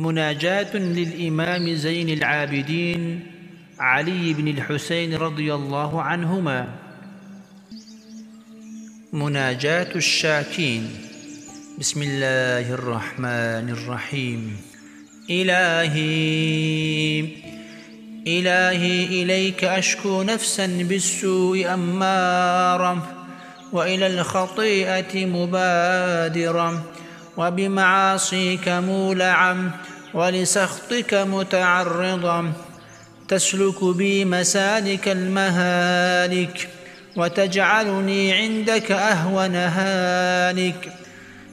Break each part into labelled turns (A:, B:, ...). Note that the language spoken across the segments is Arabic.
A: مناجاة للإمام زين العابدين علي بن الحسين رضي الله عنهما. مناجاة الشاكين. بسم الله الرحمن الرحيم. إلهي إلهي إليك أشكو نفسا بالسوء أمارا وإلى الخطيئة مبادرا. وبمعاصيك مولعا ولسخطك متعرضا تسلك بي مسالك المهالك وتجعلني عندك أهون هالك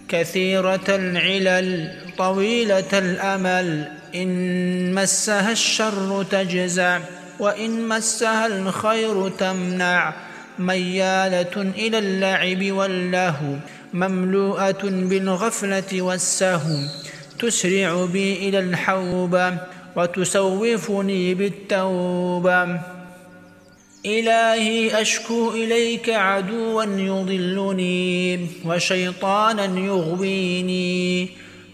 A: كثيرة العلل طويلة الأمل إن مسها الشر تجزع وإن مسها الخير تمنع ميالة إلى اللعب واللهو مملوءة بالغفلة والسهو تسرع بي إلى الحوبة وتسوفني بالتوبة إلهي أشكو إليك عدوا يضلني وشيطانا يغويني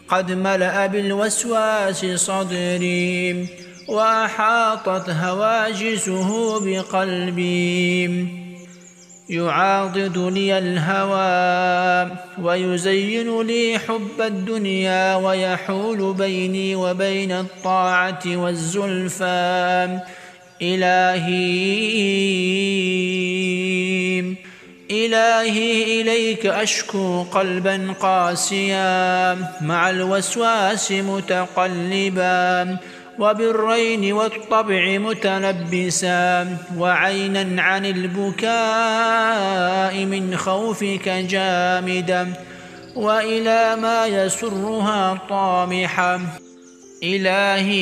A: قد ملأ بالوسواس صدري وأحاطت هواجسه بقلبي. يعاضد لي الهوى ويزين لي حب الدنيا ويحول بيني وبين الطاعة والزلفى. إلهي إلهي إليك أشكو قلبا قاسيا مع الوسواس متقلبا. وبالرين والطبع متلبسا وعينا عن البكاء من خوفك جامدا وإلى ما يسرها طامحا. إلهي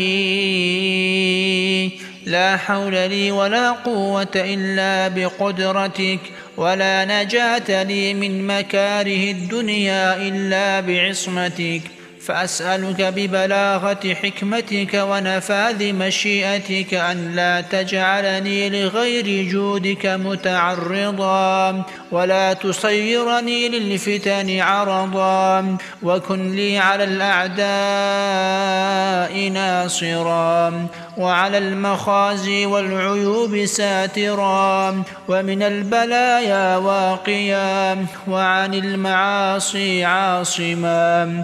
A: لا حول لي ولا قوة إلا بقدرتك ولا نجاة لي من مكاره الدنيا إلا بعصمتك. فأسألك ببلاغة حكمتك ونفاذ مشيئتك أن لا تجعلني لغير جودك متعرضا ولا تصيرني للفتن عرضا وكن لي على الأعداء ناصرا وعلى المخازي والعيوب ساترا ومن البلايا واقيا وعن المعاصي عاصما